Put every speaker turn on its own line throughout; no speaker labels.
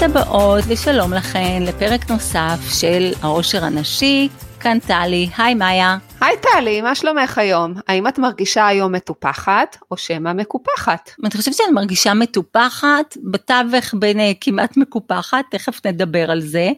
ברוכות הבאות ושלום לכן לפרק נוסף של העושר הנשי. כאן טלי, היי מאיה.
היי טלי, מה שלומך היום? האם את מרגישה היום מטופחת או שמא מקופחת?
אני חושבת שאני מרגישה מטופחת, בתווך בין אה, כמעט מקופחת, תכף נדבר על זה.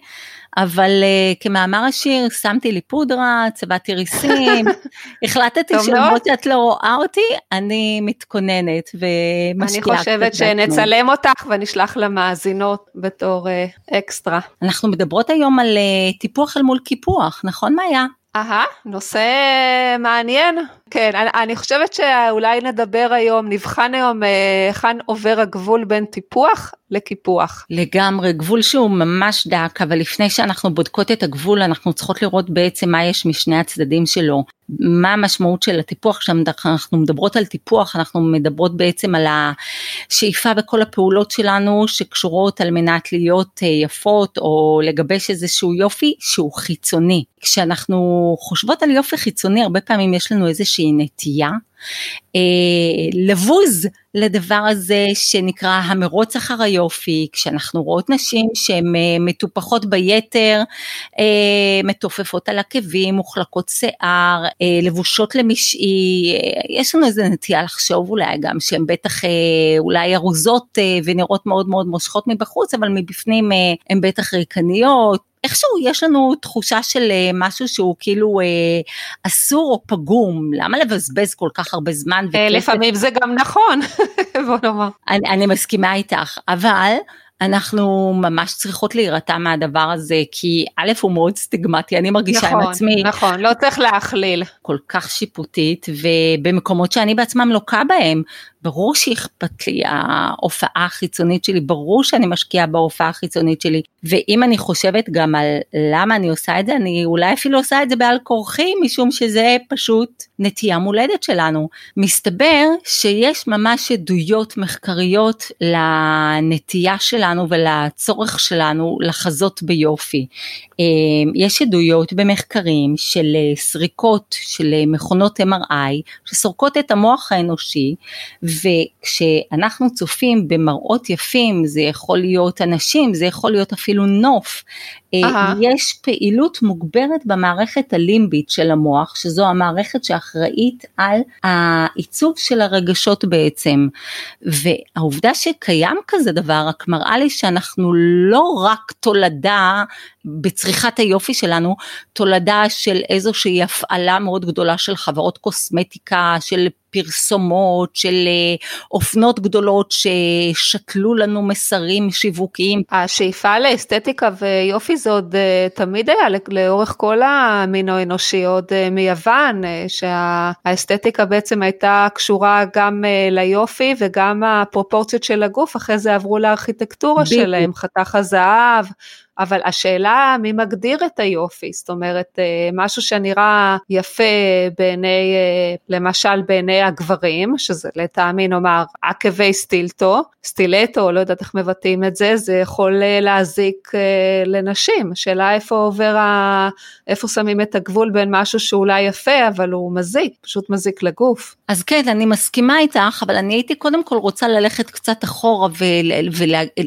אבל uh, כמאמר השיר שמתי לי פודרה, צבעתי ריסים, החלטתי שלמרות שאת לא רואה אותי, אני מתכוננת ומשקיעה.
אני חושבת שנצלם אותך ונשלח למאזינות בתור uh, אקסטרה.
אנחנו מדברות היום על uh, טיפוח אל מול קיפוח, נכון מאיה?
Ajá, no sé, Manien. כן, אני, אני חושבת שאולי נדבר היום, נבחן היום היכן עובר הגבול בין טיפוח לקיפוח.
לגמרי, גבול שהוא ממש דק, אבל לפני שאנחנו בודקות את הגבול, אנחנו צריכות לראות בעצם מה יש משני הצדדים שלו. מה המשמעות של הטיפוח, כשאנחנו מדברות על טיפוח, אנחנו מדברות בעצם על השאיפה וכל הפעולות שלנו שקשורות על מנת להיות אה, יפות או לגבש איזשהו יופי שהוא חיצוני. כשאנחנו חושבות על יופי חיצוני, הרבה פעמים יש לנו איזושהי נטייה אה, לבוז לדבר הזה שנקרא המרוץ אחר היופי, כשאנחנו רואות נשים שהן אה, מטופחות ביתר, אה, מתופפות על עקבים, מוחלקות שיער, אה, לבושות למשעי, יש לנו איזה נטייה לחשוב אולי גם שהן בטח אולי ארוזות ונראות מאוד מאוד מושכות מבחוץ, אבל מבפנים הן בטח ריקניות. איכשהו יש לנו תחושה של אה, משהו שהוא כאילו אה, אסור או פגום, למה לבזבז כל כך הרבה זמן?
וכסף? לפעמים זה גם נכון, בוא נאמר.
אני, אני מסכימה איתך, אבל אנחנו ממש צריכות להירתע מהדבר הזה, כי א' הוא מאוד סטיגמטי, אני מרגישה
נכון,
עם עצמי.
נכון, לא צריך להכליל.
כל כך שיפוטית, ובמקומות שאני בעצמם לוקה בהם, ברור שאכפת לי ההופעה החיצונית שלי, ברור שאני משקיעה בהופעה החיצונית שלי, ואם אני חושבת גם על למה אני עושה את זה, אני אולי אפילו עושה את זה בעל כורחי, משום שזה פשוט נטייה מולדת שלנו. מסתבר שיש ממש עדויות מחקריות לנטייה שלנו ולצורך שלנו לחזות ביופי. אה, יש עדויות במחקרים של אה, סריקות של אה, מכונות MRI שסורקות את המוח האנושי וכשאנחנו צופים במראות יפים זה יכול להיות אנשים זה יכול להיות אפילו נוף Uh-huh. יש פעילות מוגברת במערכת הלימבית של המוח, שזו המערכת שאחראית על העיצוב של הרגשות בעצם. והעובדה שקיים כזה דבר רק מראה לי שאנחנו לא רק תולדה בצריכת היופי שלנו, תולדה של איזושהי הפעלה מאוד גדולה של חברות קוסמטיקה, של פרסומות, של אה, אופנות גדולות ששתלו לנו מסרים שיווקיים.
השאיפה לאסתטיקה ויופי זה עוד uh, תמיד היה לאורך כל המין האנושי, עוד uh, מיוון, שהאסתטיקה בעצם הייתה קשורה גם ליופי וגם הפרופורציות של הגוף, אחרי זה עברו לארכיטקטורה. שלהם, חתך הזהב. אבל השאלה מי מגדיר את היופי, זאת אומרת אה, משהו שנראה יפה בעיני, אה, למשל בעיני הגברים, שזה לטעמי נאמר עקבי סטילטו, סטילטו, לא יודעת איך מבטאים את זה, זה יכול אה, להזיק לנשים, השאלה איפה עובר, ה... איפה שמים את הגבול בין משהו שאולי יפה, אבל הוא מזיק, פשוט מזיק לגוף.
אז כן, אני מסכימה איתך, אבל אני הייתי קודם כל רוצה ללכת קצת אחורה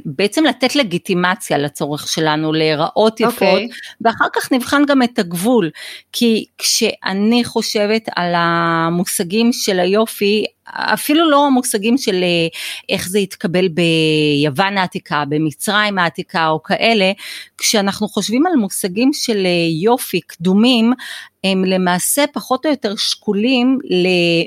ובעצם לתת לגיטימציה לצורך שלנו. שלנו להיראות יפות, okay. אוקיי. ואחר כך נבחן גם את הגבול, כי כשאני חושבת על המושגים של היופי, אפילו לא המושגים של אה, איך זה יתקבל ביוון העתיקה, במצרים העתיקה או כאלה, כשאנחנו חושבים על מושגים של אה, יופי קדומים, הם למעשה פחות או יותר שקולים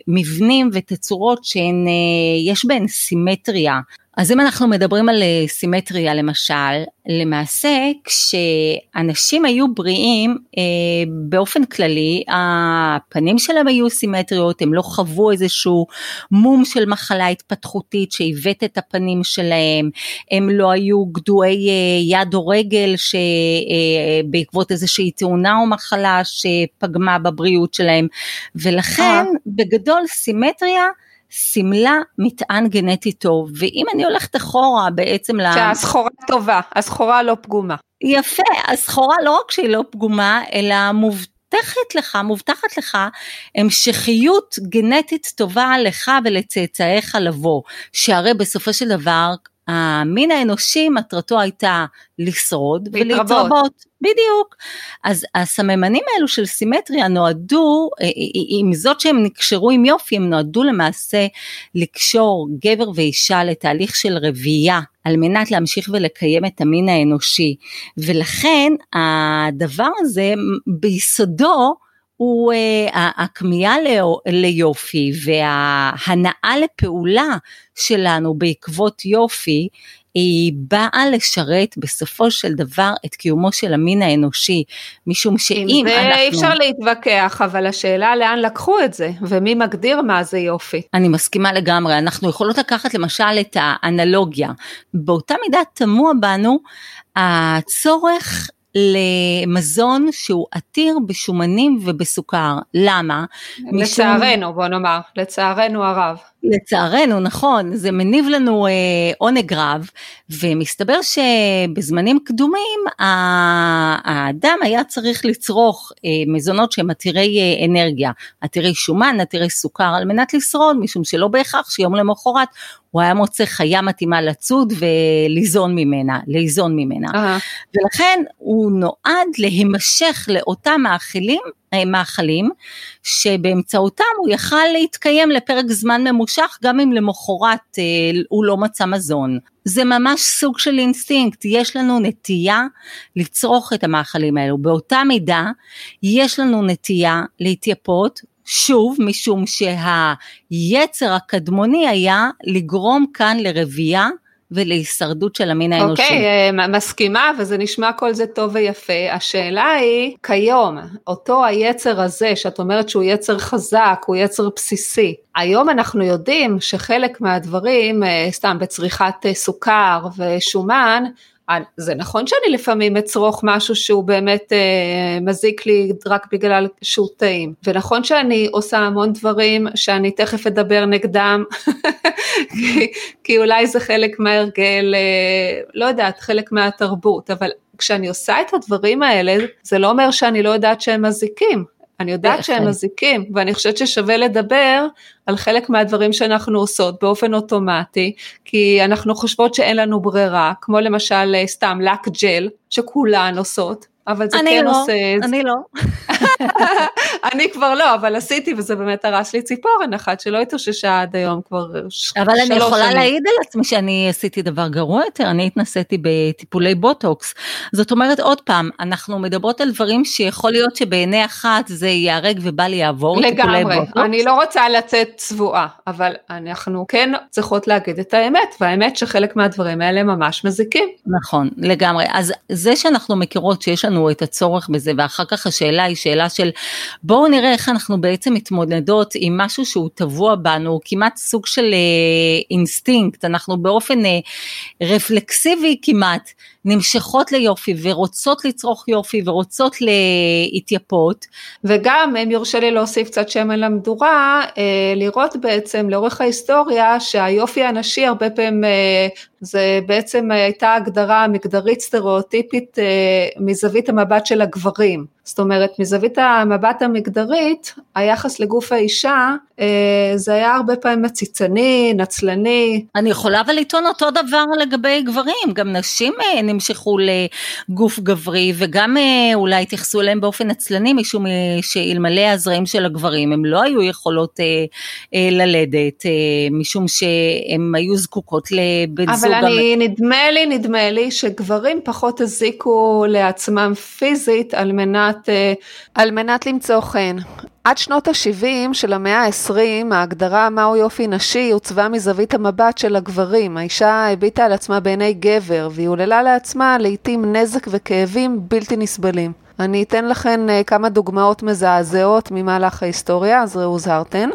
למבנים ותצורות שיש אה, בהן סימטריה. אז אם אנחנו מדברים על אה, סימטריה למשל, למעשה כשאנשים היו בריאים אה, באופן כללי, הפנים שלהם היו סימטריות, הם לא חוו איזשהו מום של מחלה התפתחותית שעיוות את הפנים שלהם, הם לא היו גדועי אה, יד או רגל שבעקבות אה, איזושהי תאונה או מחלה שפגמה בבריאות שלהם, ולכן בגדול סימטריה סימלה מטען גנטי טוב, ואם אני הולכת אחורה בעצם
ל... שהסחורה טובה, הסחורה לא פגומה.
יפה, הסחורה לא רק שהיא לא פגומה, אלא מובטחת לך, מובטחת לך המשכיות גנטית טובה לך ולצאצאיך לבוא, שהרי בסופו של דבר המין האנושי מטרתו הייתה לשרוד
להתרבות.
ולהתרבות, בדיוק. אז הסממנים האלו של סימטריה נועדו, אה, עם זאת שהם נקשרו עם יופי, הם נועדו למעשה לקשור גבר ואישה לתהליך של רבייה, על מנת להמשיך ולקיים את המין האנושי. ולכן הדבר הזה ביסודו, הוא uh, הכמיהה ליופי וההנאה לפעולה שלנו בעקבות יופי, היא באה לשרת בסופו של דבר את קיומו של המין האנושי, משום שאם
אנחנו...
אנחנו...
אי אפשר להתווכח, אבל השאלה לאן לקחו את זה, ומי מגדיר מה זה יופי.
אני מסכימה לגמרי, אנחנו יכולות לקחת למשל את האנלוגיה, באותה מידה תמוה בנו הצורך למזון שהוא עתיר בשומנים ובסוכר. למה?
לצערנו, משום... בוא נאמר, לצערנו הרב.
לצערנו, נכון, זה מניב לנו אה, עונג רב, ומסתבר שבזמנים קדומים האדם היה צריך לצרוך אה, מזונות שהם עתירי אה, אנרגיה, עתירי שומן, עתירי סוכר, על מנת לשרוד, משום שלא בהכרח שיום למחרת הוא היה מוצא חיה מתאימה לצוד וליזון ממנה, ליזון ממנה. Uh-huh. ולכן הוא נועד להימשך לאותם מאכילים מאכלים, שבאמצעותם הוא יכל להתקיים לפרק זמן ממושך, גם אם למחרת אה, הוא לא מצא מזון. זה ממש סוג של אינסטינקט, יש לנו נטייה לצרוך את המאכלים האלו. באותה מידה, יש לנו נטייה להתייפות שוב, משום שהיצר הקדמוני היה לגרום כאן לרבייה ולהישרדות של המין האנושי.
אוקיי, אוקיי, אה, מסכימה וזה נשמע כל זה טוב ויפה. השאלה היא, כיום, אותו היצר הזה, שאת אומרת שהוא יצר חזק, הוא יצר בסיסי, היום אנחנו יודעים שחלק מהדברים, אה, סתם בצריכת אה, סוכר ושומן, זה נכון שאני לפעמים אצרוך משהו שהוא באמת אה, מזיק לי רק בגלל שהוא טעים, ונכון שאני עושה המון דברים שאני תכף אדבר נגדם, כי, כי אולי זה חלק מההרגל, אה, לא יודעת, חלק מהתרבות, אבל כשאני עושה את הדברים האלה, זה לא אומר שאני לא יודעת שהם מזיקים, אני יודעת שהם מזיקים, ואני חושבת ששווה לדבר על חלק מהדברים שאנחנו עושות באופן אוטומטי, כי אנחנו חושבות שאין לנו ברירה, כמו למשל אה, סתם לק ג'ל, שכולן עושות, אבל זה כן
לא,
עושה...
אני לא.
אני כבר לא, אבל עשיתי וזה באמת הרס לי ציפורן אחת שלא התאוששה עד היום כבר שלוש שנים.
אבל אני יכולה. להעיד על עצמי שאני עשיתי דבר גרוע יותר, אני התנסיתי בטיפולי בוטוקס. זאת אומרת עוד פעם, אנחנו מדברות על דברים שיכול להיות שבעיני אחת זה ייהרג ובל יעבור,
לגמרי, אני לא רוצה לצאת צבועה, אבל אנחנו כן צריכות להגיד את האמת, והאמת שחלק מהדברים האלה ממש מזיקים.
נכון, לגמרי. אז זה שאנחנו מכירות שיש לנו את הצורך בזה, ואחר כך השאלה היא שאלה של בואו נראה איך אנחנו בעצם מתמודדות עם משהו שהוא טבוע בנו, כמעט סוג של אה, אינסטינקט, אנחנו באופן אה, רפלקסיבי כמעט נמשכות ליופי ורוצות לצרוך יופי ורוצות להתייפות.
וגם אם יורשה לי להוסיף קצת שמן למדורה, אה, לראות בעצם לאורך ההיסטוריה שהיופי הנשי הרבה פעמים אה, זה בעצם הייתה הגדרה מגדרית סטריאוטיפית אה, מזווית המבט של הגברים. זאת אומרת, מזווית המבט המגדרית, היחס לגוף האישה, זה היה הרבה פעמים מציצני, נצלני.
אני יכולה אבל לטעון אותו דבר לגבי גברים, גם נשים נמשכו לגוף גברי וגם אה, אולי התייחסו אליהם באופן עצלני משום אה, שאלמלא הזרעים של הגברים הם לא היו יכולות אה, ללדת משום שהם היו זקוקות לבן
זוג. אבל אני, המ... נדמה לי, נדמה לי שגברים פחות הזיקו לעצמם פיזית על מנת, על מנת למצוא חן. עד שנות ה-70 של המאה ה-20, ההגדרה מהו יופי נשי הוצבה מזווית המבט של הגברים. האישה הביטה על עצמה בעיני גבר, והיא עוללה לעצמה לעתים נזק וכאבים בלתי נסבלים. אני אתן לכן אה, כמה דוגמאות מזעזעות ממהלך ההיסטוריה, אז ראו זהרתן.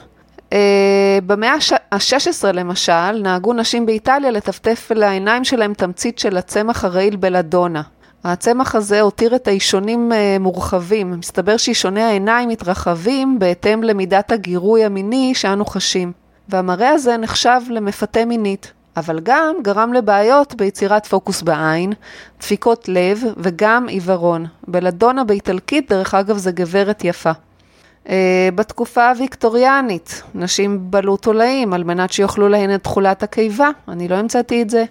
Uh, במאה ה-16 למשל, נהגו נשים באיטליה לטפטף לעיניים שלהם תמצית של הצמח הרעיל בלדונה. הצמח הזה הותיר את האישונים אה, מורחבים. מסתבר שאישוני העיניים מתרחבים בהתאם למידת הגירוי המיני שאנו חשים. והמראה הזה נחשב למפתה מינית, אבל גם גרם לבעיות ביצירת פוקוס בעין, דפיקות לב וגם עיוורון. בלדונה באיטלקית, דרך אגב, זה גברת יפה. אה, בתקופה הוויקטוריאנית, נשים בלו תולעים על מנת שיאכלו להן את תכולת הקיבה, אני לא המצאתי את זה,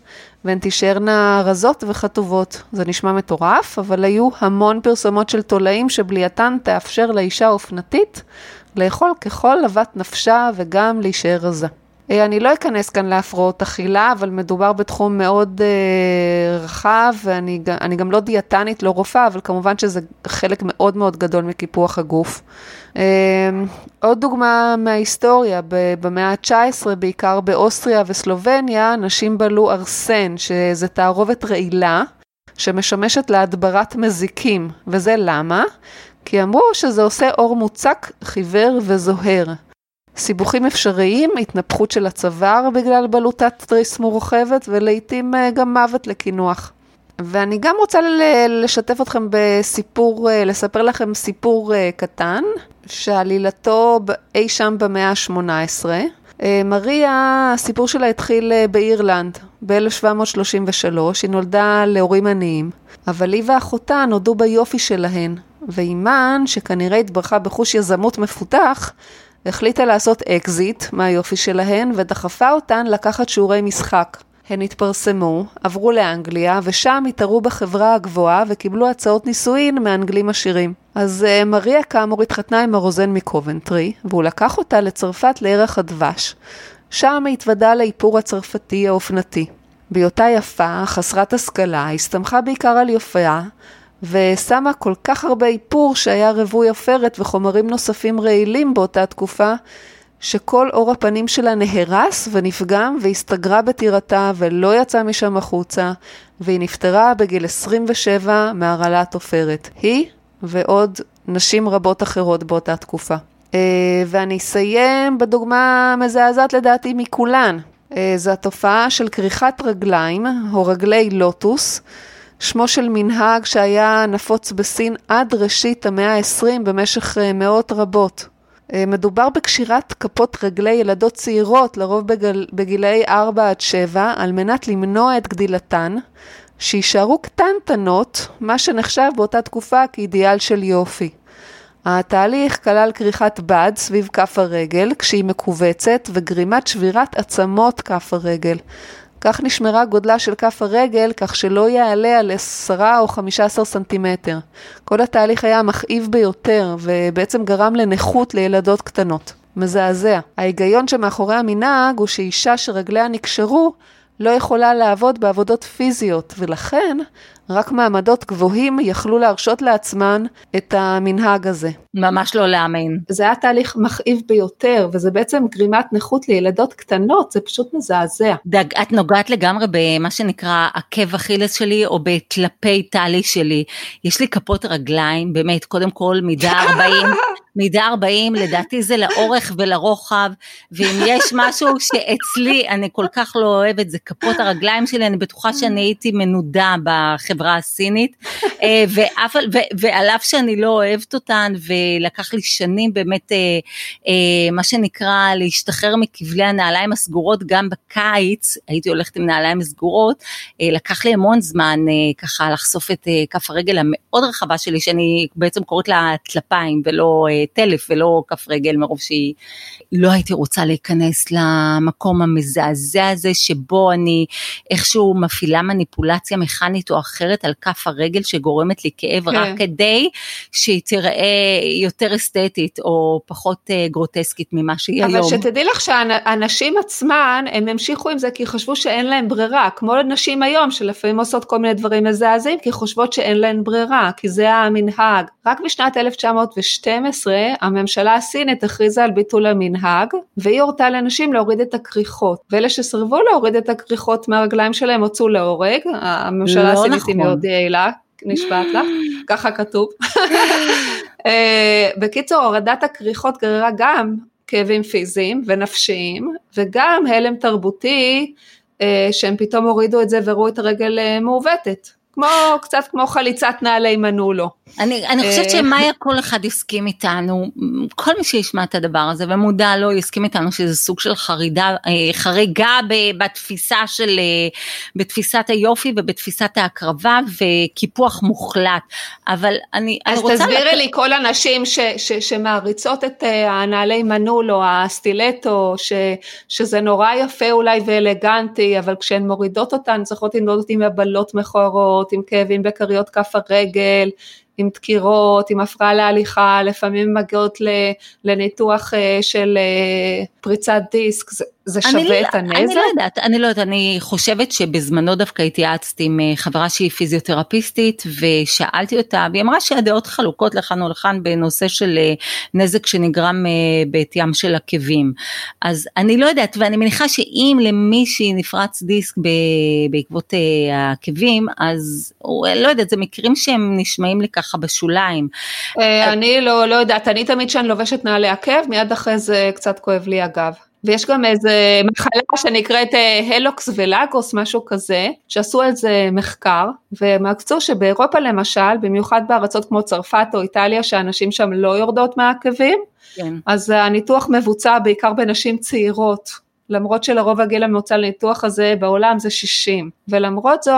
והן תישארנה רזות וחטובות. זה נשמע מטורף, אבל היו המון פרסומות של תולעים שבלייתן תאפשר לאישה אופנתית לאכול ככל לבת נפשה וגם להישאר רזה. אה, אני לא אכנס כאן להפרעות אכילה, אבל מדובר בתחום מאוד אה, רחב, ואני גם לא דיאטנית, לא רופאה, אבל כמובן שזה חלק מאוד מאוד גדול מקיפוח הגוף. אה, עוד דוגמה מההיסטוריה, במאה ה-19, בעיקר באוסטריה וסלובניה, נשים בלו ארסן, שזה תערובת רעילה, שמשמשת להדברת מזיקים, וזה למה? כי אמרו שזה עושה אור מוצק, חיוור וזוהר. סיבוכים אפשריים, התנפחות של הצוואר בגלל בלוטת תריס מורחבת ולעיתים אה, גם מוות לקינוח. ואני גם רוצה לשתף אתכם בסיפור, אה, לספר לכם סיפור אה, קטן, שעלילתו אי שם במאה ה-18. מריה, הסיפור שלה התחיל באירלנד ב-1733, היא נולדה להורים עניים, אבל היא ואחותה נולדו ביופי שלהן, ואימן, שכנראה התברכה בחוש יזמות מפותח, החליטה לעשות אקזיט מהיופי שלהן ודחפה אותן לקחת שיעורי משחק. הן התפרסמו, עברו לאנגליה, ושם התערו בחברה הגבוהה וקיבלו הצעות נישואין מאנגלים עשירים. אז אה, מריה כאמור התחתנה עם הרוזן מקובנטרי, והוא לקח אותה לצרפת לירח הדבש. שם התוודה לאיפור הצרפתי האופנתי. בהיותה יפה, חסרת השכלה, הסתמכה בעיקר על יופיה, ושמה כל כך הרבה איפור שהיה רווי עופרת וחומרים נוספים רעילים באותה תקופה, שכל אור הפנים שלה נהרס ונפגם והסתגרה בטירתה ולא יצאה משם החוצה, והיא נפטרה בגיל 27 מהרעלת עופרת. היא ועוד נשים רבות אחרות באותה תקופה. אה, ואני אסיים בדוגמה המזעזעת לדעתי מכולן. אה, זו התופעה של כריכת רגליים או רגלי לוטוס. שמו של מנהג שהיה נפוץ בסין עד ראשית המאה ה-20 במשך אה, מאות רבות. אה, מדובר בקשירת כפות רגלי ילדות צעירות, לרוב בגל, בגילאי 4 עד 7, על מנת למנוע את גדילתן, שיישארו קטנטנות, מה שנחשב באותה תקופה כאידיאל של יופי. התהליך כלל כריכת בד סביב כף הרגל כשהיא מכווצת וגרימת שבירת עצמות כף הרגל. כך נשמרה גודלה של כף הרגל, כך שלא יעלה על 10 או 15 סנטימטר. כל התהליך היה מכאיב ביותר, ובעצם גרם לנכות לילדות קטנות. מזעזע. ההיגיון שמאחורי המנהג הוא שאישה שרגליה נקשרו, לא יכולה לעבוד בעבודות פיזיות, ולכן רק מעמדות גבוהים יכלו להרשות לעצמן את המנהג הזה.
ממש לא להאמין.
זה היה תהליך מכאיב ביותר, וזה בעצם גרימת נכות לילדות קטנות, זה פשוט מזעזע.
דג, את נוגעת לגמרי במה שנקרא עקב אכילס שלי, או בטלפי טלי שלי. יש לי כפות רגליים, באמת, קודם כל מידה 40. מידה 40 לדעתי זה לאורך ולרוחב, ואם יש משהו שאצלי אני כל כך לא אוהבת זה כפות הרגליים שלי, אני בטוחה שאני הייתי מנודה בחברה הסינית, אה, ואף, ו, ועל אף שאני לא אוהבת אותן ולקח לי שנים באמת אה, אה, מה שנקרא להשתחרר מכבלי הנעליים הסגורות גם בקיץ, הייתי הולכת עם נעליים סגורות, לקח לי המון זמן ככה לחשוף את כף הרגל המאוד רחבה שלי שאני בעצם קוראת לה טלפיים ולא טלף ולא כף רגל מרוב שהיא לא הייתי רוצה להיכנס למקום המזעזע הזה שבו אני איכשהו מפעילה מניפולציה מכנית או אחרת על כף הרגל שגורמת לי כאב כן. רק כדי שהיא תראה יותר אסתטית או פחות אה, גרוטסקית ממה שהיא
אבל
היום.
אבל שתדעי לך שהנשים עצמן הם המשיכו עם זה כי חשבו שאין להם ברירה כמו נשים היום שלפעמים עושות כל מיני דברים מזעזעים כי חושבות שאין להן ברירה כי זה המנהג. רק בשנת 1912 הממשלה הסינית הכריזה על ביטול המנהג, והיא הורתה לנשים להוריד את הכריכות. ואלה שסרבו להוריד את הכריכות מהרגליים שלהם הוצאו להורג, הממשלה לא הסינית נכון. היא מאוד יעילה, נשבעת לך, ככה כתוב. אה, בקיצור, הורדת הכריכות גררה גם כאבים פיזיים ונפשיים, וגם הלם תרבותי, אה, שהם פתאום הורידו את זה וראו את הרגל אה, מעוותת. כמו, קצת כמו חליצת נעלי מנולו.
אני, אני חושבת שמאיה כל אחד יסכים איתנו, כל מי שישמע את הדבר הזה ומודע לו יסכים איתנו שזה סוג של חרידה, חריגה בתפיסה של, בתפיסת היופי ובתפיסת ההקרבה וקיפוח מוחלט, אבל אני,
אני
רוצה...
אז תסבירי לת... לי כל הנשים ש, ש, שמעריצות את הנעלי מנולו, הסטילטו, ש, שזה נורא יפה אולי ואלגנטי, אבל כשהן מורידות אותן צריכות לנדוד עם הבלות מכוערות, עם כאבים בכריות כף הרגל, עם דקירות, עם הפרעה להליכה, לפעמים מגיעות לניתוח אה, של אה, פריצת דיסק, זה, שווה
לא,
את הנזק?
אני לא יודעת, אני לא יודעת, אני חושבת שבזמנו דווקא התייעצתי עם אה, חברה שהיא פיזיותרפיסטית ושאלתי אותה, והיא אמרה שהדעות חלוקות לכאן ולכאן בנושא של נזק שנגרם בעטיים של עקבים. אז אני לא יודעת, ואני מניחה שאם למישהי נפרץ דיסק בעקבות העקבים, אז לא יודעת, זה מקרים שהם נשמעים לי ככה בשוליים.
אה, אני לא, לא יודעת, אני תמיד כשאני לובשת נעלי עקב, מיד אחרי זה קצת כואב לי הגב. ויש גם איזה מחלה שנקראת אה, הלוקס ולאגוס, משהו כזה, שעשו על זה מחקר, עקצו שבאירופה למשל, במיוחד בארצות כמו צרפת או איטליה, שאנשים שם לא יורדות מהעקבים, כן. אז הניתוח מבוצע בעיקר בנשים צעירות. למרות שלרוב הגיל הממוצע לניתוח הזה בעולם זה 60, ולמרות זאת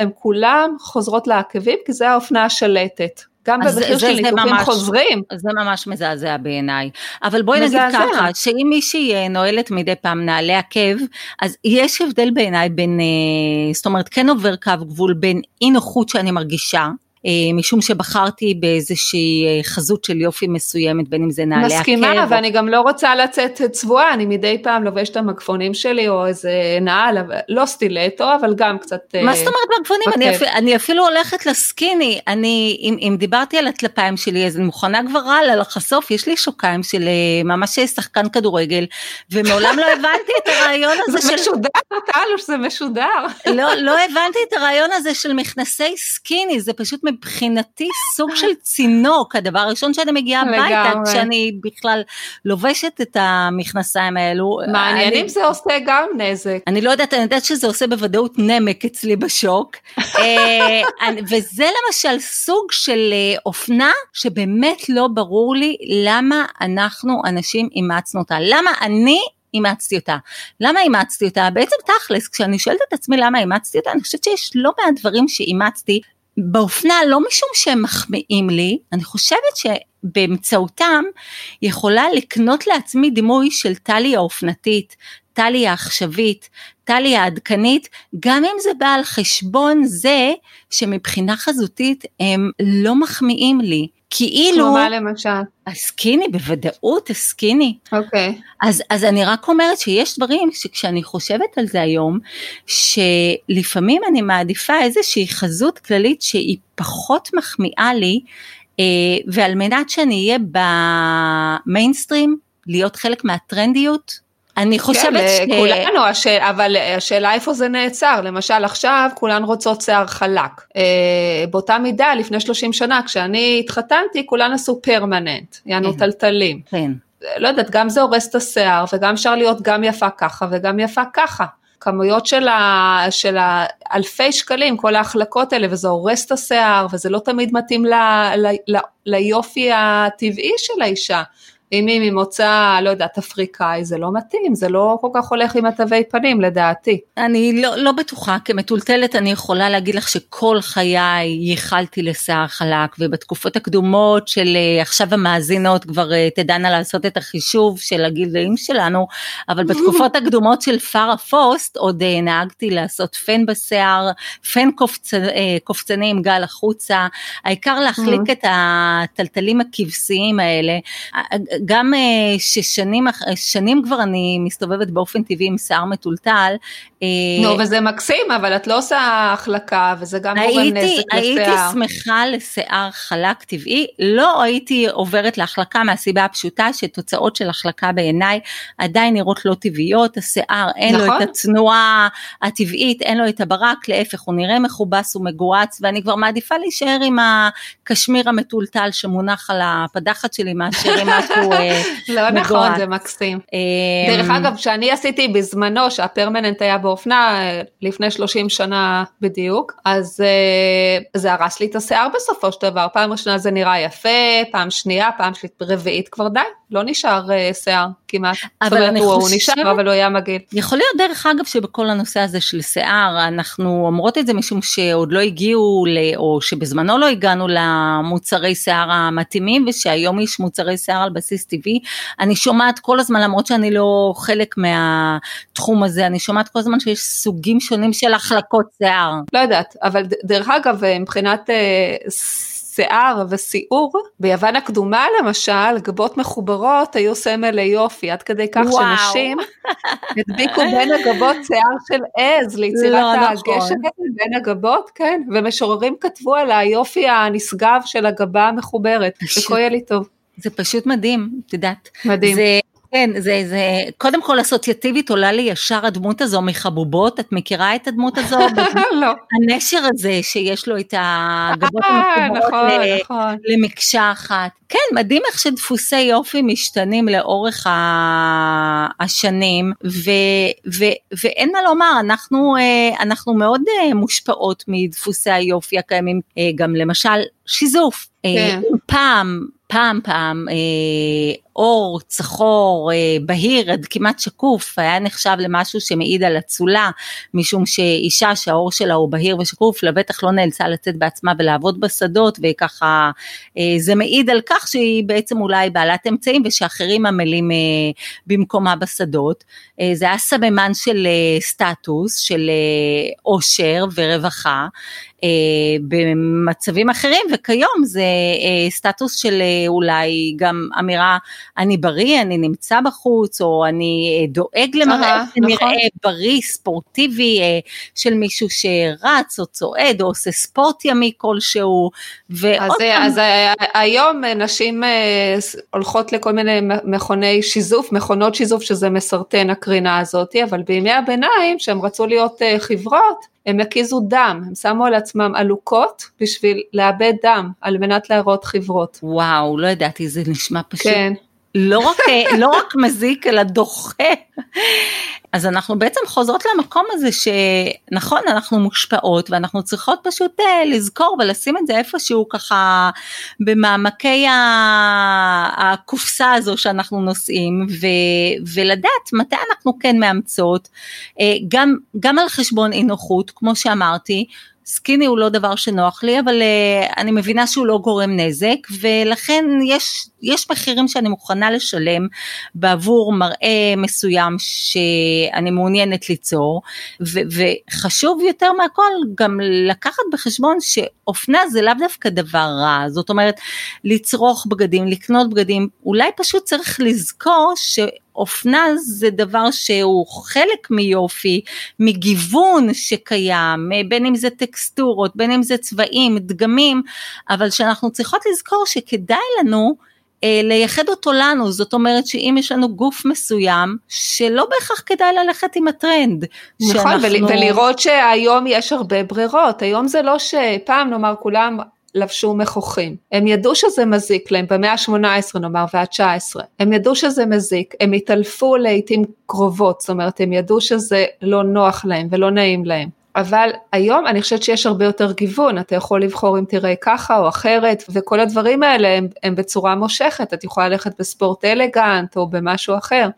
הן כולן חוזרות לעקבים כי זה האופנה השלטת. גם במחיר של ניתוחים חוזרים.
זה ממש מזעזע בעיניי. אבל בואי נגיד ככה, שאם מישהי אה, נועלת מדי פעם נעלי עקב, אז יש הבדל בעיניי בין, אה, זאת אומרת כן עובר קו גבול בין אי נוחות שאני מרגישה, משום שבחרתי באיזושהי אה, חזות של יופי מסוימת, בין אם זה נעלי
עקב. מסכימה, ואני גם לא רוצה לצאת צבועה, אני מדי פעם לובשת את המגפונים שלי, או איזה נעל, לא סטילטו, אבל גם קצת...
אה, מה זאת אומרת מגפונים? אני, אפילו, אני אפילו הולכת לסקיני, אני, אם, אם דיברתי על הטלפיים שלי, אז אני מוכנה כבר הלאה לחשוף, יש לי שוקיים של ממש שחקן כדורגל, ומעולם לא הבנתי את הרעיון הזה
של... זה משודר, טלוש, זה משודר.
לא, לא הבנתי את הרעיון הזה של מכנסי סקיני, זה פשוט מבחינתי סוג של צינוק, הדבר הראשון שאני מגיעה הביתה, כשאני בכלל לובשת את המכנסיים האלו.
מעניין אם זה עושה גם נזק.
אני לא יודעת, אני יודעת שזה עושה בוודאות נמק אצלי בשוק. אה, וזה למשל סוג של אה, אופנה שבאמת לא ברור לי למה אנחנו אנשים אימצנו אותה. למה אני אימצתי אותה. למה אימצתי אותה? בעצם תכלס, כשאני שואלת את עצמי למה אימצתי אותה, אני חושבת שיש לא מעט דברים שאימצתי באופנה לא משום שהם מחמיאים לי, אני חושבת שבאמצעותם יכולה לקנות לעצמי דימוי של טלי האופנתית, טלי העכשווית, טלי העדכנית, גם אם זה בא על חשבון זה שמבחינה חזותית הם לא מחמיאים לי. כאילו...
כמו מה למשל?
הסקיני, בוודאות הסקיני.
אוקיי. Okay.
אז, אז אני רק אומרת שיש דברים שכשאני חושבת על זה היום, שלפעמים אני מעדיפה איזושהי חזות כללית שהיא פחות מחמיאה לי, אה, ועל מנת שאני אהיה במיינסטרים, להיות חלק מהטרנדיות, אני חושבת
כן, ש... כולנו. אבל השאלה איפה זה נעצר, למשל עכשיו כולן רוצות שיער חלק. אה, באותה מידה לפני 30 שנה כשאני התחתנתי כולן עשו פרמננט, יענו כן. טלטלים. כן. לא יודעת, גם זה הורס את השיער וגם אפשר להיות גם יפה ככה וגם יפה ככה. כמויות של, ה, של האלפי שקלים, כל ההחלקות האלה, וזה הורס את השיער, וזה לא תמיד מתאים ל, ל, ל, ליופי הטבעי של האישה. אם היא ממוצא, לא יודעת, אפריקאי, זה לא מתאים, זה לא כל כך הולך עם התווי פנים לדעתי.
אני לא, לא בטוחה, כמטולטלת אני יכולה להגיד לך שכל חיי ייחלתי לשיער חלק, ובתקופות הקדומות של אה, עכשיו המאזינות כבר אה, תדענה לעשות את החישוב של הגילאים שלנו, אבל בתקופות הקדומות של פארה פוסט עוד אה, נהגתי לעשות פן בשיער, פן קופצ... קופצני עם גל החוצה, העיקר להחליק את הטלטלים הכבשיים האלה. גם אה, ששנים שנים כבר אני מסתובבת באופן טבעי עם שיער מטולטל.
אה, נו, וזה מקסים, אבל את לא עושה החלקה, וזה גם גורם נזק לשיער.
הייתי שמחה לשיער חלק טבעי, לא הייתי עוברת להחלקה מהסיבה הפשוטה שתוצאות של החלקה בעיניי עדיין נראות לא טבעיות, השיער אין נכון. לו את. התנועה הטבעית, אין לו את הברק, להפך הוא נראה מכובס ומגואץ, ואני כבר מעדיפה להישאר עם הקשמיר המטולטל שמונח על הפדחת שלי מאשר עם משהו
לא נכון, זה מקסים. דרך אגב, כשאני עשיתי בזמנו, שהפרמננט היה באופנה, לפני 30 שנה בדיוק, אז זה הרס לי את השיער בסופו של דבר, פעם ראשונה זה נראה יפה, פעם שנייה, פעם רביעית כבר די, לא נשאר שיער כמעט.
אבל זאת אומרת,
הוא נשאר, אבל הוא היה מגעיל.
יכול להיות דרך אגב שבכל הנושא הזה של שיער, אנחנו אומרות את זה משום שעוד לא הגיעו, או שבזמנו לא הגענו למוצרי שיער המתאימים, ושהיום יש מוצרי שיער על בסיס טבעי. אני שומעת כל הזמן, למרות שאני לא חלק מהתחום הזה, אני שומעת כל הזמן שיש סוגים שונים של החלקות שיער.
לא יודעת, אבל דרך אגב, מבחינת... שיער וסיעור, ביוון הקדומה למשל, גבות מחוברות היו סמל ליופי, עד כדי כך וואו. שנשים הדביקו בין הגבות שיער של עז ליצירת לא, הגשם נכון. בין הגבות, כן, ומשוררים כתבו על היופי הנשגב של הגבה המחוברת, זה כויה לי טוב.
זה פשוט מדהים, את יודעת.
מדהים.
זה כן, זה, זה, קודם כל אסוציאטיבית עולה לי ישר הדמות הזו מחבובות, את מכירה את הדמות הזו?
לא.
הנשר הזה שיש לו את הגבות המחוברות נכון, נכון. למקשה אחת. כן, מדהים איך שדפוסי יופי משתנים לאורך השנים, ו, ו, ואין מה לומר, אנחנו, אה, אנחנו מאוד אה, מושפעות מדפוסי היופי הקיימים, אה, גם למשל שיזוף. כן. פעם פעם פעם אה, אור צחור אה, בהיר עד כמעט שקוף היה נחשב למשהו שמעיד על אצולה משום שאישה שהאור שלה הוא בהיר ושקוף לבטח לא נאלצה לצאת בעצמה ולעבוד בשדות וככה אה, זה מעיד על כך שהיא בעצם אולי בעלת אמצעים ושאחרים עמלים אה, במקומה בשדות. זה היה סממן של סטטוס של עושר ורווחה אה, במצבים אחרים וכיום זה אה, סטטוס של אה, אולי גם אמירה אני בריא, אני נמצא בחוץ או אני דואג למראה שנראה נכון. בריא, ספורטיבי של מישהו שרץ או צועד או עושה ספורט ימי כלשהו.
אז, פעם... אז היום נשים הולכות לכל מיני מכוני שיזוף, מכונות שיזוף שזה מסרטן הקרינה הזאת, אבל בימי הביניים שהם רצו להיות חברות הם הקיזו דם, הם שמו על עצמם עלוקות בשביל לאבד דם, על מנת להראות חברות.
וואו, לא ידעתי, זה נשמע פשוט. כן. לא רק, אה, לא רק מזיק אלא דוחה. אז אנחנו בעצם חוזרות למקום הזה שנכון אנחנו מושפעות ואנחנו צריכות פשוט אה, לזכור ולשים את זה איפשהו ככה במעמקי הקופסה הזו שאנחנו נושאים ו, ולדעת מתי אנחנו כן מאמצות אה, גם, גם על חשבון אי נוחות כמו שאמרתי סקיני הוא לא דבר שנוח לי, אבל uh, אני מבינה שהוא לא גורם נזק, ולכן יש, יש מחירים שאני מוכנה לשלם בעבור מראה מסוים שאני מעוניינת ליצור, ו, וחשוב יותר מהכל גם לקחת בחשבון שאופנה זה לאו דווקא דבר רע, זאת אומרת, לצרוך בגדים, לקנות בגדים, אולי פשוט צריך לזכור ש... אופנה זה דבר שהוא חלק מיופי, מגיוון שקיים, בין אם זה טקסטורות, בין אם זה צבעים, דגמים, אבל שאנחנו צריכות לזכור שכדאי לנו אה, לייחד אותו לנו, זאת אומרת שאם יש לנו גוף מסוים, שלא בהכרח כדאי ללכת עם הטרנד.
נכון, שאנחנו... ולראות שהיום יש הרבה ברירות, היום זה לא שפעם נאמר כולם לבשו מכוחים. הם ידעו שזה מזיק להם במאה ה-18 נאמר וה-19, הם ידעו שזה מזיק, הם התעלפו לעיתים קרובות, זאת אומרת הם ידעו שזה לא נוח להם ולא נעים להם. אבל היום אני חושבת שיש הרבה יותר גיוון, אתה יכול לבחור אם תראה ככה או אחרת, וכל הדברים האלה הם, הם בצורה מושכת, את יכולה ללכת בספורט אלגנט או במשהו אחר.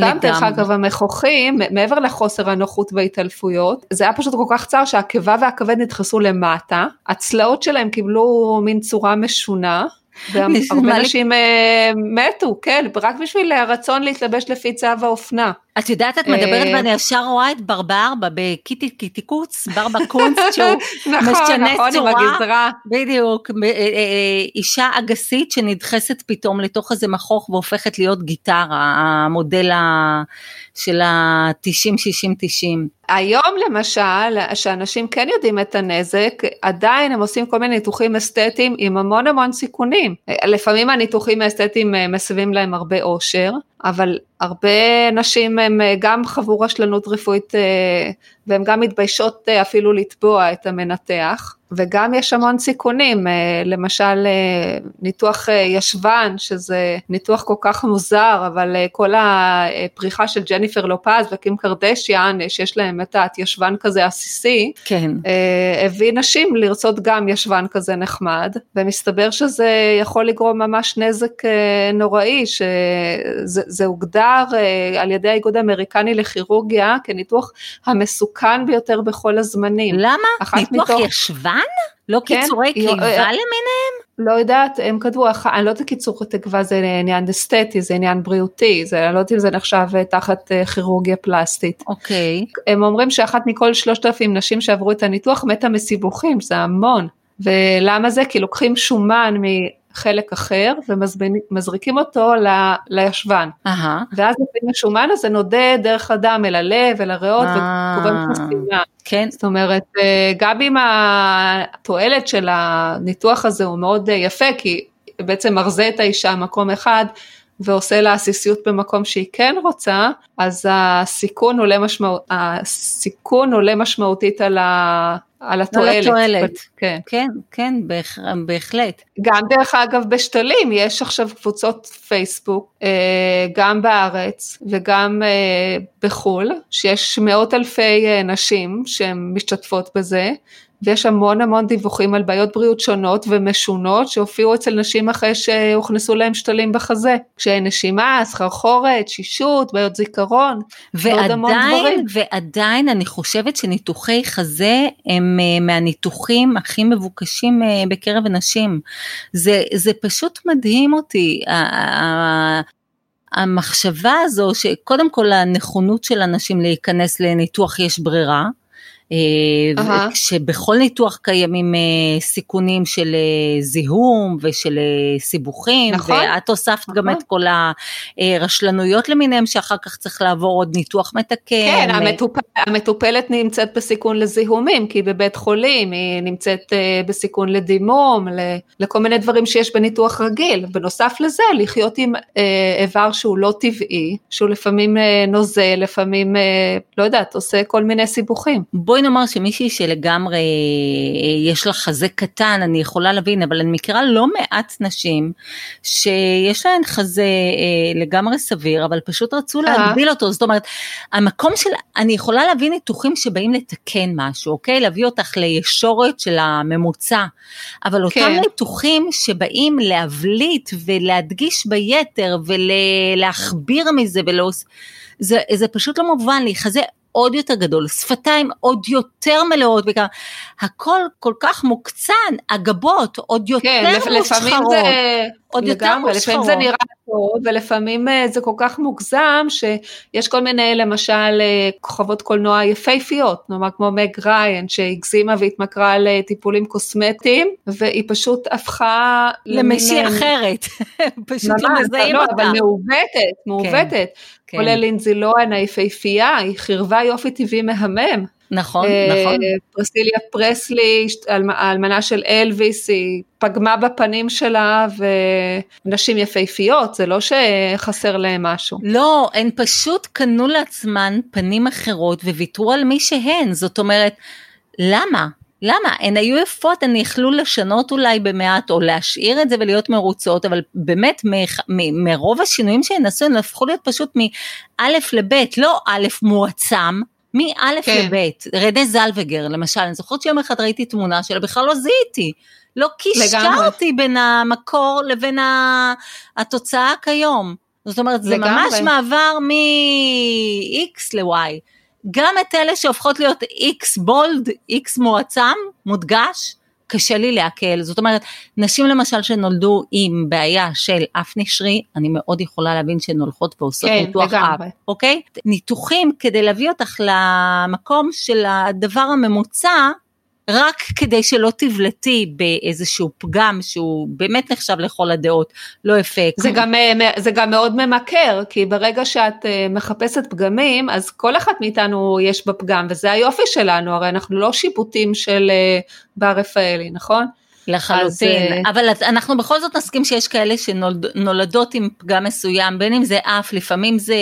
גם דרך אגב המכוחים, מעבר לחוסר הנוחות וההתעלפויות, זה היה פשוט כל כך צר שהקיבה והכבד נדחסו למטה, הצלעות שלהם קיבלו מין צורה משונה, והרבה נשים אה, מתו, כן, רק בשביל הרצון להתלבש לפי צו האופנה.
את יודעת, את מדברת ואני ישר רואה את ברבר בקיטי קיטיקוץ, ברבה קונץ, שהוא נכון, משנה נכון, צורה. בדיוק, אה, אה, אישה אגסית שנדחסת פתאום לתוך איזה מכוך והופכת להיות גיטרה, המודל של ה-90-60-90.
היום למשל, שאנשים כן יודעים את הנזק, עדיין הם עושים כל מיני ניתוחים אסתטיים עם המון המון סיכונים. לפעמים הניתוחים האסתטיים מסבים להם הרבה אושר, אבל הרבה נשים הם גם חוו רשלנות רפואית והן גם מתביישות אפילו לתבוע את המנתח. וגם יש המון סיכונים, אה, למשל אה, ניתוח אה, ישבן, שזה ניתוח כל כך מוזר, אבל כל הפריחה של ג'ניפר לופז וקים קרדשיאן, שיש להם את הישבן כזה עסיסי,
כן.
הביא נשים לרצות גם ישבן כזה נחמד, ומסתבר שזה יכול לגרום ממש נזק נוראי, שזה הוגדר על ידי האיגוד האמריקני לכירורגיה כניתוח המסוכן ביותר בכל הזמנים.
למה? ניתוח מתוך... ישבן? לא כן, קיצורי קיבה למיניהם?
לא יודעת, הם כתבו, אני לא יודעת קיצור תקווה זה עניין אסתטי, זה עניין בריאותי, זה, אני לא יודעת אם זה נחשב אה, תחת אה, כירורגיה פלסטית.
אוקיי.
הם אומרים שאחת מכל שלושת אלפים נשים שעברו את הניתוח מתה מסיבוכים, זה המון. ולמה זה? כי לוקחים שומן חלק אחר ומזריקים אותו ל, לישבן.
Uh-huh.
ואז לפעמים השומן הזה נודד דרך הדם אל הלב, אל הריאות, uh-huh. וגורם חסימה.
כן.
זאת אומרת, אה, גם אם התועלת של הניתוח הזה הוא מאוד אה, יפה, כי בעצם מרזה את האישה מקום אחד, ועושה לה עסיסיות במקום שהיא כן רוצה, אז הסיכון עולה, משמע... הסיכון עולה משמעותית על, ה... על התועלת. על
התועלת, כן, כן, כן בהח... בהחלט.
גם דרך אגב בשתלים, יש עכשיו קבוצות פייסבוק, אה, גם בארץ וגם אה, בחו"ל, שיש מאות אלפי אה, נשים שהן משתתפות בזה, ויש המון המון דיווחים על בעיות בריאות שונות ומשונות שהופיעו אצל נשים אחרי שהוכנסו להם שתלים בחזה, קשיי נשימה, סחרחורת, שישות, בעיות זיכרון, ועוד המון דברים.
ועדיין אני חושבת שניתוחי חזה הם אה, מהניתוחים הכי מבוקשים אה, בקרב הנשים. זה, זה פשוט מדהים אותי. המחשבה הזו שקודם כל הנכונות של אנשים להיכנס לניתוח יש ברירה, uh-huh. שבכל ניתוח קיימים uh, סיכונים של uh, זיהום ושל סיבוכים, נכון, ואת הוספת נכון. גם את כל הרשלנויות למיניהם שאחר כך צריך לעבור עוד ניתוח מתקן.
כן, המטופ... המטופלת נמצאת בסיכון לזיהומים, כי היא בבית חולים, היא נמצאת בסיכון לדימום. לכל מיני דברים שיש בניתוח רגיל. בנוסף לזה, לחיות עם איבר שהוא לא טבעי, שהוא לפעמים נוזל, לפעמים, לא יודעת, עושה כל מיני סיבוכים.
בוא בואי נאמר שמישהי שלגמרי אה, יש לה חזה קטן, אני יכולה להבין, אבל אני מכירה לא מעט נשים שיש להן חזה אה, לגמרי סביר, אבל פשוט רצו להגביל אותו, זאת אומרת, המקום של, אני יכולה להבין ניתוחים שבאים לתקן משהו, אוקיי? להביא אותך לישורת של הממוצע, אבל אותם כן. ניתוחים שבאים להבליט ולהדגיש ביתר ולהכביר מזה ולהוס... זה, זה פשוט לא מובן לי, חזה עוד יותר גדול, שפתיים עוד יותר מלאות, בעיקר, הכל כל כך מוקצן, הגבות עוד יותר כן, מושחרות. זה, עוד יותר מושחרות.
לפעמים זה נראה טוב, ולפעמים אה, זה כל כך מוגזם, שיש כל מיני, למשל, אה, כוכבות קולנוע יפהפיות, נאמר כמו מג ריין, שהגזימה והתמכרה לטיפולים קוסמטיים, והיא פשוט הפכה...
למישהי אחרת, פשוט לא מזהים
לא, אותה. אבל מעוותת, מעוותת. כן. כן. כולל לינזי לוהן היפהפייה, היא חירבה יופי טבעי מהמם.
נכון, אה, נכון.
פרסיליה פרסלי, האלמנה של אלוויס, היא פגמה בפנים שלה ונשים יפהפיות, זה לא שחסר להם משהו.
לא, הן פשוט קנו לעצמן פנים אחרות וויתרו על מי שהן, זאת אומרת, למה? למה? הן היו יפות, הן יכלו לשנות אולי במעט או להשאיר את זה ולהיות מרוצות, אבל באמת מרוב השינויים שהן עשו, הן הפכו להיות פשוט מאלף לבית, לא א' מועצם, מא' כן. לב', רנה זלווגר למשל, אני זוכרת שיום אחד ראיתי תמונה שלה, בכלל לא זיהיתי, לא קישרתי בין המקור לבין התוצאה כיום. זאת אומרת, זה לגמרי. ממש מעבר מ-X ל-Y. גם את אלה שהופכות להיות X בולד, X מועצם, מודגש, קשה לי לעכל. זאת אומרת, נשים למשל שנולדו עם בעיה של אף נשרי, אני מאוד יכולה להבין שהן הולכות ועושות כן, ניתוח אף, אוקיי? ניתוחים כדי להביא אותך למקום של הדבר הממוצע, רק כדי שלא תבלטי באיזשהו פגם שהוא באמת נחשב לכל הדעות לא אפקט.
זה גם, אה, זה גם מאוד ממכר, כי ברגע שאת אה, מחפשת פגמים, אז כל אחת מאיתנו יש בה פגם, וזה היופי שלנו, הרי אנחנו לא שיפוטים של אה, בר רפאלי, נכון?
לחלוטין, אז, אבל אנחנו בכל זאת נסכים שיש כאלה שנולדות עם פגם מסוים, בין אם זה אף, לפעמים זה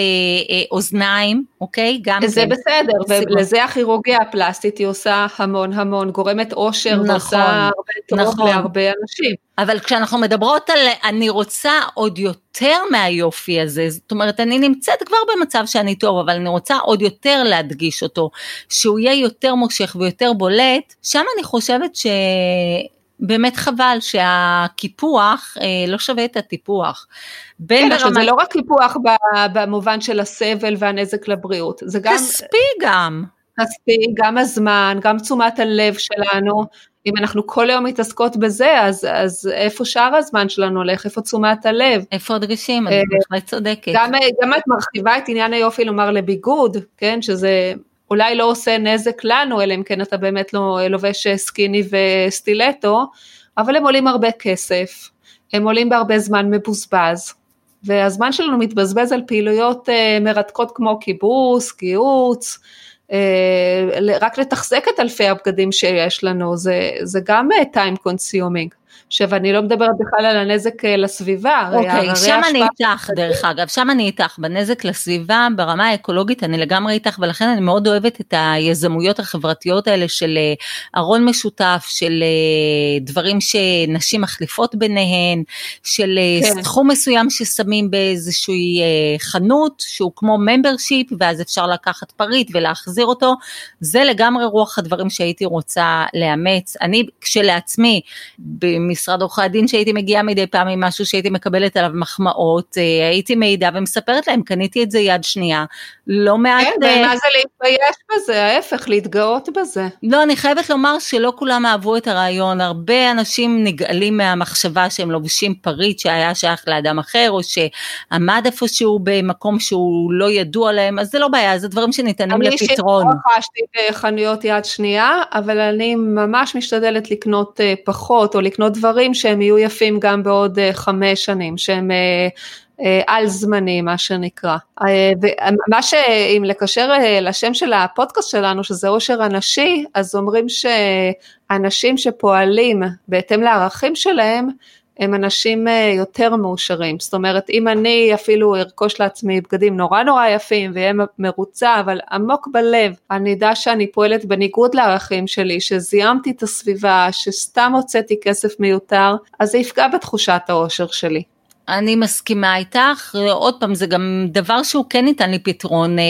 אה, אוזניים, אוקיי?
גם זה כן. בסדר, ולזה הכירורגיה הפלסטית היא עושה המון המון, גורמת אושר נכון, ועושה הרבה טוב נכון. להרבה אנשים.
אבל כשאנחנו מדברות על אני רוצה עוד יותר מהיופי הזה, זאת אומרת אני נמצאת כבר במצב שאני טוב, אבל אני רוצה עוד יותר להדגיש אותו, שהוא יהיה יותר מושך ויותר בולט, שם אני חושבת ש... באמת חבל שהקיפוח אה, לא שווה את הטיפוח.
כן, עכשיו ברמה... זה לא רק קיפוח במובן של הסבל והנזק לבריאות, זה גם...
כספי גם.
כספי, גם הזמן, גם תשומת הלב שלנו. אם אנחנו כל היום מתעסקות בזה, אז, אז איפה שאר הזמן שלנו הולך, איפה תשומת הלב?
איפה הדגשים? אני אה, בהחלט צודקת.
גם, גם את מרחיבה את עניין היופי לומר לביגוד, כן, שזה אולי לא עושה נזק לנו, אלא אם כן אתה באמת לא לובש סקיני וסטילטו, אבל הם עולים הרבה כסף, הם עולים בהרבה זמן מבוזבז, והזמן שלנו מתבזבז על פעילויות uh, מרתקות כמו כיבוס, גיהוץ, רק לתחזק את אלפי הבגדים שיש לנו, זה, זה גם time consuming. עכשיו אני לא מדברת בכלל על הנזק אה, לסביבה.
אוקיי, okay, שם אני איתך דרך אגב, שם אני איתך, בנזק לסביבה, ברמה האקולוגית אני לגמרי איתך ולכן אני מאוד אוהבת את היזמויות החברתיות האלה של אה, ארון משותף, של אה, דברים שנשים מחליפות ביניהן, של כן. סכום מסוים ששמים באיזושהי חנות שהוא כמו ממברשיפ ואז אפשר לקחת פריט ולהחזיר אותו, זה לגמרי רוח הדברים שהייתי רוצה לאמץ. אני כשלעצמי, משרד עורכי הדין שהייתי מגיעה מדי פעם עם משהו שהייתי מקבלת עליו מחמאות, אה, הייתי מעידה ומספרת להם, קניתי את זה יד שנייה, לא מעט...
כן, ומה אה, זה להתבייש בזה, ההפך, להתגאות בזה.
לא, אני חייבת לומר שלא כולם אהבו את הרעיון, הרבה אנשים נגאלים מהמחשבה שהם לובשים פריט שהיה שייך לאדם אחר, או שעמד איפשהו במקום שהוא לא ידוע להם, אז זה לא בעיה, זה דברים שניתנים לפתרון. אני
אישית רכשתי בחנויות יד שנייה, אבל אני ממש משתדלת לקנות אה, פחות, או לקנות דברים שהם יהיו יפים גם בעוד אה, חמש שנים, שהם אה, אה, על זמני מה שנקרא. ומה שאם לקשר לשם של הפודקאסט שלנו שזה עושר הנשי, אז אומרים שאנשים שפועלים בהתאם לערכים שלהם, הם אנשים יותר מאושרים, זאת אומרת אם אני אפילו ארכוש לעצמי בגדים נורא נורא יפים ואהיה מרוצה אבל עמוק בלב אני אדע שאני פועלת בניגוד לערכים שלי, שזיהמתי את הסביבה, שסתם הוצאתי כסף מיותר, אז זה יפגע בתחושת האושר שלי.
אני מסכימה איתך, עוד פעם זה גם דבר שהוא כן ניתן לי פתרון, אה,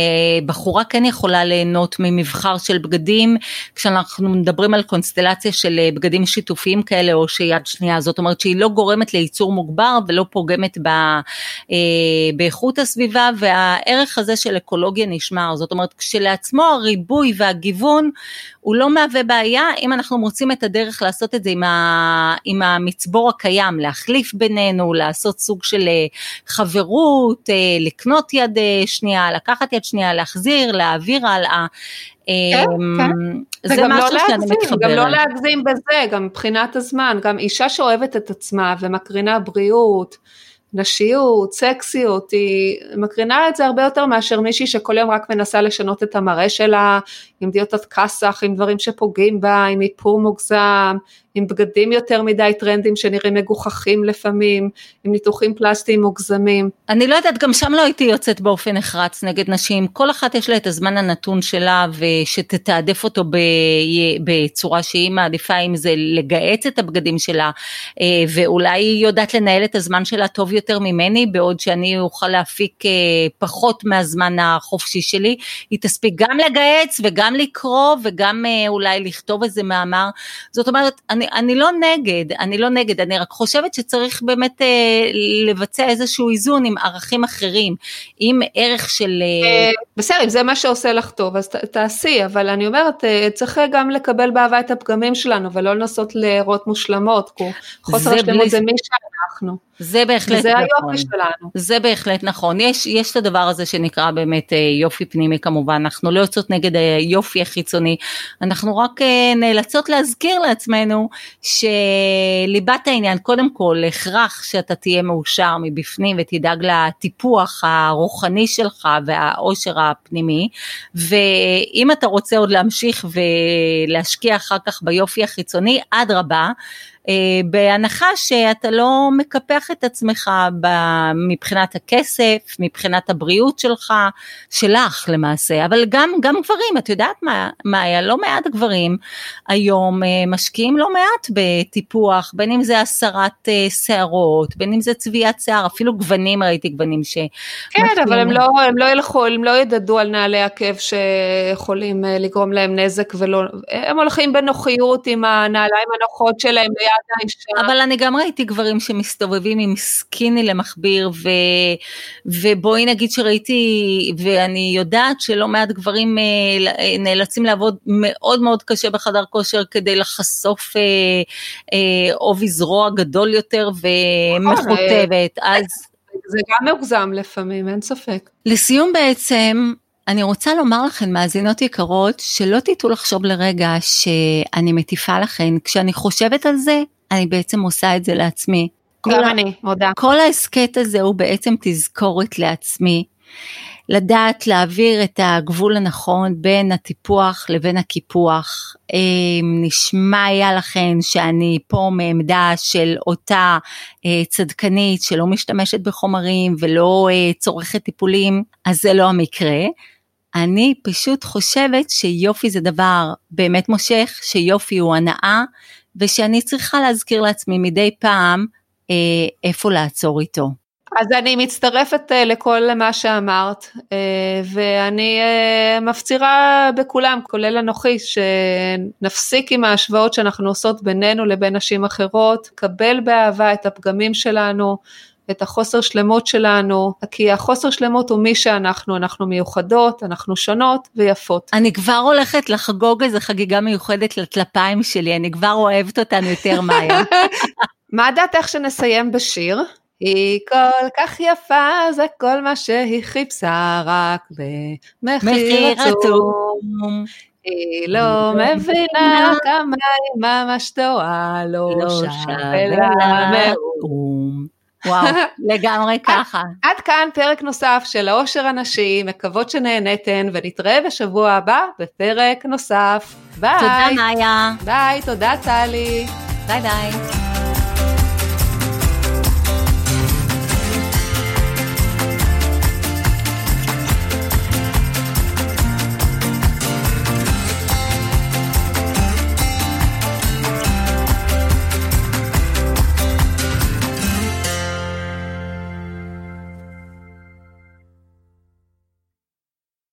בחורה כן יכולה ליהנות ממבחר של בגדים, כשאנחנו מדברים על קונסטלציה של אה, בגדים שיתופיים כאלה או שיד שנייה, זאת אומרת שהיא לא גורמת לייצור מוגבר ולא פוגמת ב, אה, באיכות הסביבה והערך הזה של אקולוגיה נשמר, זאת אומרת כשלעצמו הריבוי והגיוון הוא לא מהווה בעיה אם אנחנו מוצאים את הדרך לעשות את זה עם, ה, עם המצבור הקיים, להחליף בינינו, לעשות סוג של אה, חברות, אה, לקנות יד אה, שנייה, לקחת יד שנייה, להחזיר, להעביר הלאה.
כן, כן. זה משהו לא שאני מתחברת. גם לא להגזים בזה, גם מבחינת הזמן, גם אישה שאוהבת את עצמה ומקרינה בריאות, נשיות, סקסיות, היא מקרינה את זה הרבה יותר מאשר מישהי שכל יום רק מנסה לשנות את המראה שלה, עם דיוטת כסח, עם דברים שפוגעים בה, עם איפור מוגזם, עם בגדים יותר מדי טרנדים שנראים מגוחכים לפעמים, עם ניתוחים פלסטיים מוגזמים.
אני לא יודעת, גם שם לא הייתי יוצאת באופן נחרץ נגד נשים, כל אחת יש לה את הזמן הנתון שלה ושתתעדף אותו בצורה שהיא מעדיפה, אם זה לגהץ את הבגדים שלה, אה, ואולי היא יודעת לנהל את הזמן שלה טוב יותר ממני, בעוד שאני אוכל להפיק אה, פחות מהזמן החופשי שלי, היא תספיק גם לגהץ וגם לקרוא וגם אה, אולי לכתוב איזה מאמר, זאת אומרת, אני אני, אני לא נגד, אני לא נגד, אני רק חושבת שצריך באמת אה, לבצע איזשהו איזון עם ערכים אחרים, עם ערך של... אה...
אה בסדר, אם זה מה שעושה לך טוב, אז ת, תעשי, אבל אני אומרת, אה, צריך גם לקבל באהבה את הפגמים שלנו, ולא לנסות להיראות מושלמות, חוסר השלמות בלי... זה מי שאנחנו.
זה בהחלט
וזה נכון. היופי שלנו.
זה בהחלט נכון. יש, יש את הדבר הזה שנקרא באמת אה, יופי פנימי כמובן, אנחנו לא יוצאות נגד היופי החיצוני, אנחנו רק אה, נאלצות להזכיר לעצמנו שליבת העניין, קודם כל, הכרח שאתה תהיה מאושר מבפנים ותדאג לטיפוח הרוחני שלך והאושר הפנימי, ואם אתה רוצה עוד להמשיך ולהשקיע אחר כך ביופי החיצוני, אדרבה. בהנחה שאתה לא מקפח את עצמך מבחינת הכסף, מבחינת הבריאות שלך, שלך למעשה, אבל גם, גם גברים, את יודעת מה, מה היה, לא מעט גברים היום משקיעים לא מעט בטיפוח, בין אם זה הסרת שערות, בין אם זה צביעת שיער, אפילו גוונים, ראיתי גוונים ש...
כן, אבל הם לא, הם לא ילכו, הם לא ידדו על נעלי עקב שיכולים אה, לגרום להם נזק ולא, הם הולכים בנוחיות עם הנעליים הנוחות שלהם האישה.
אבל אני גם ראיתי גברים שמסתובבים עם סקיני למכביר, ו, ובואי נגיד שראיתי, ואני יודעת שלא מעט גברים אה, אה, נאלצים לעבוד מאוד מאוד קשה בחדר כושר כדי לחשוף עובי זרוע גדול יותר ומכותבת, אז...
זה גם מוגזם לפעמים, אין ספק.
לסיום בעצם, אני רוצה לומר לכן, מאזינות יקרות, שלא תטעו לחשוב לרגע שאני מטיפה לכן, כשאני חושבת על זה, אני בעצם עושה את זה לעצמי.
גם אני, מודה.
כל ההסכת הזה הוא בעצם תזכורת לעצמי, לדעת להעביר את הגבול הנכון בין הטיפוח לבין הקיפוח. אמ, נשמע היה לכן שאני פה מעמדה של אותה אה, צדקנית שלא משתמשת בחומרים ולא אה, צורכת טיפולים, אז זה לא המקרה. אני פשוט חושבת שיופי זה דבר באמת מושך, שיופי הוא הנאה, ושאני צריכה להזכיר לעצמי מדי פעם אה, איפה לעצור איתו.
אז אני מצטרפת uh, לכל מה שאמרת, uh, ואני uh, מפצירה בכולם, כולל אנוכי, שנפסיק עם ההשוואות שאנחנו עושות בינינו לבין נשים אחרות, קבל באהבה את הפגמים שלנו, את החוסר שלמות שלנו, כי החוסר שלמות הוא מי שאנחנו, אנחנו מיוחדות, אנחנו שונות ויפות.
אני כבר הולכת לחגוג איזה חגיגה מיוחדת לטלפיים שלי, אני כבר אוהבת אותנו יותר מאיה.
מה דעתך שנסיים בשיר? היא כל כך יפה, זה כל מה שהיא חיפשה, רק במחיר עצום. היא לא מבינה כמה היא ממש טועה, לא, לא שווה לה מאום.
וואו, לגמרי ככה.
עד כאן פרק נוסף של העושר הנשי, מקוות שנהנתן, ונתראה בשבוע הבא בפרק נוסף. ביי.
תודה מאיה.
ביי, תודה טלי.
ביי ביי.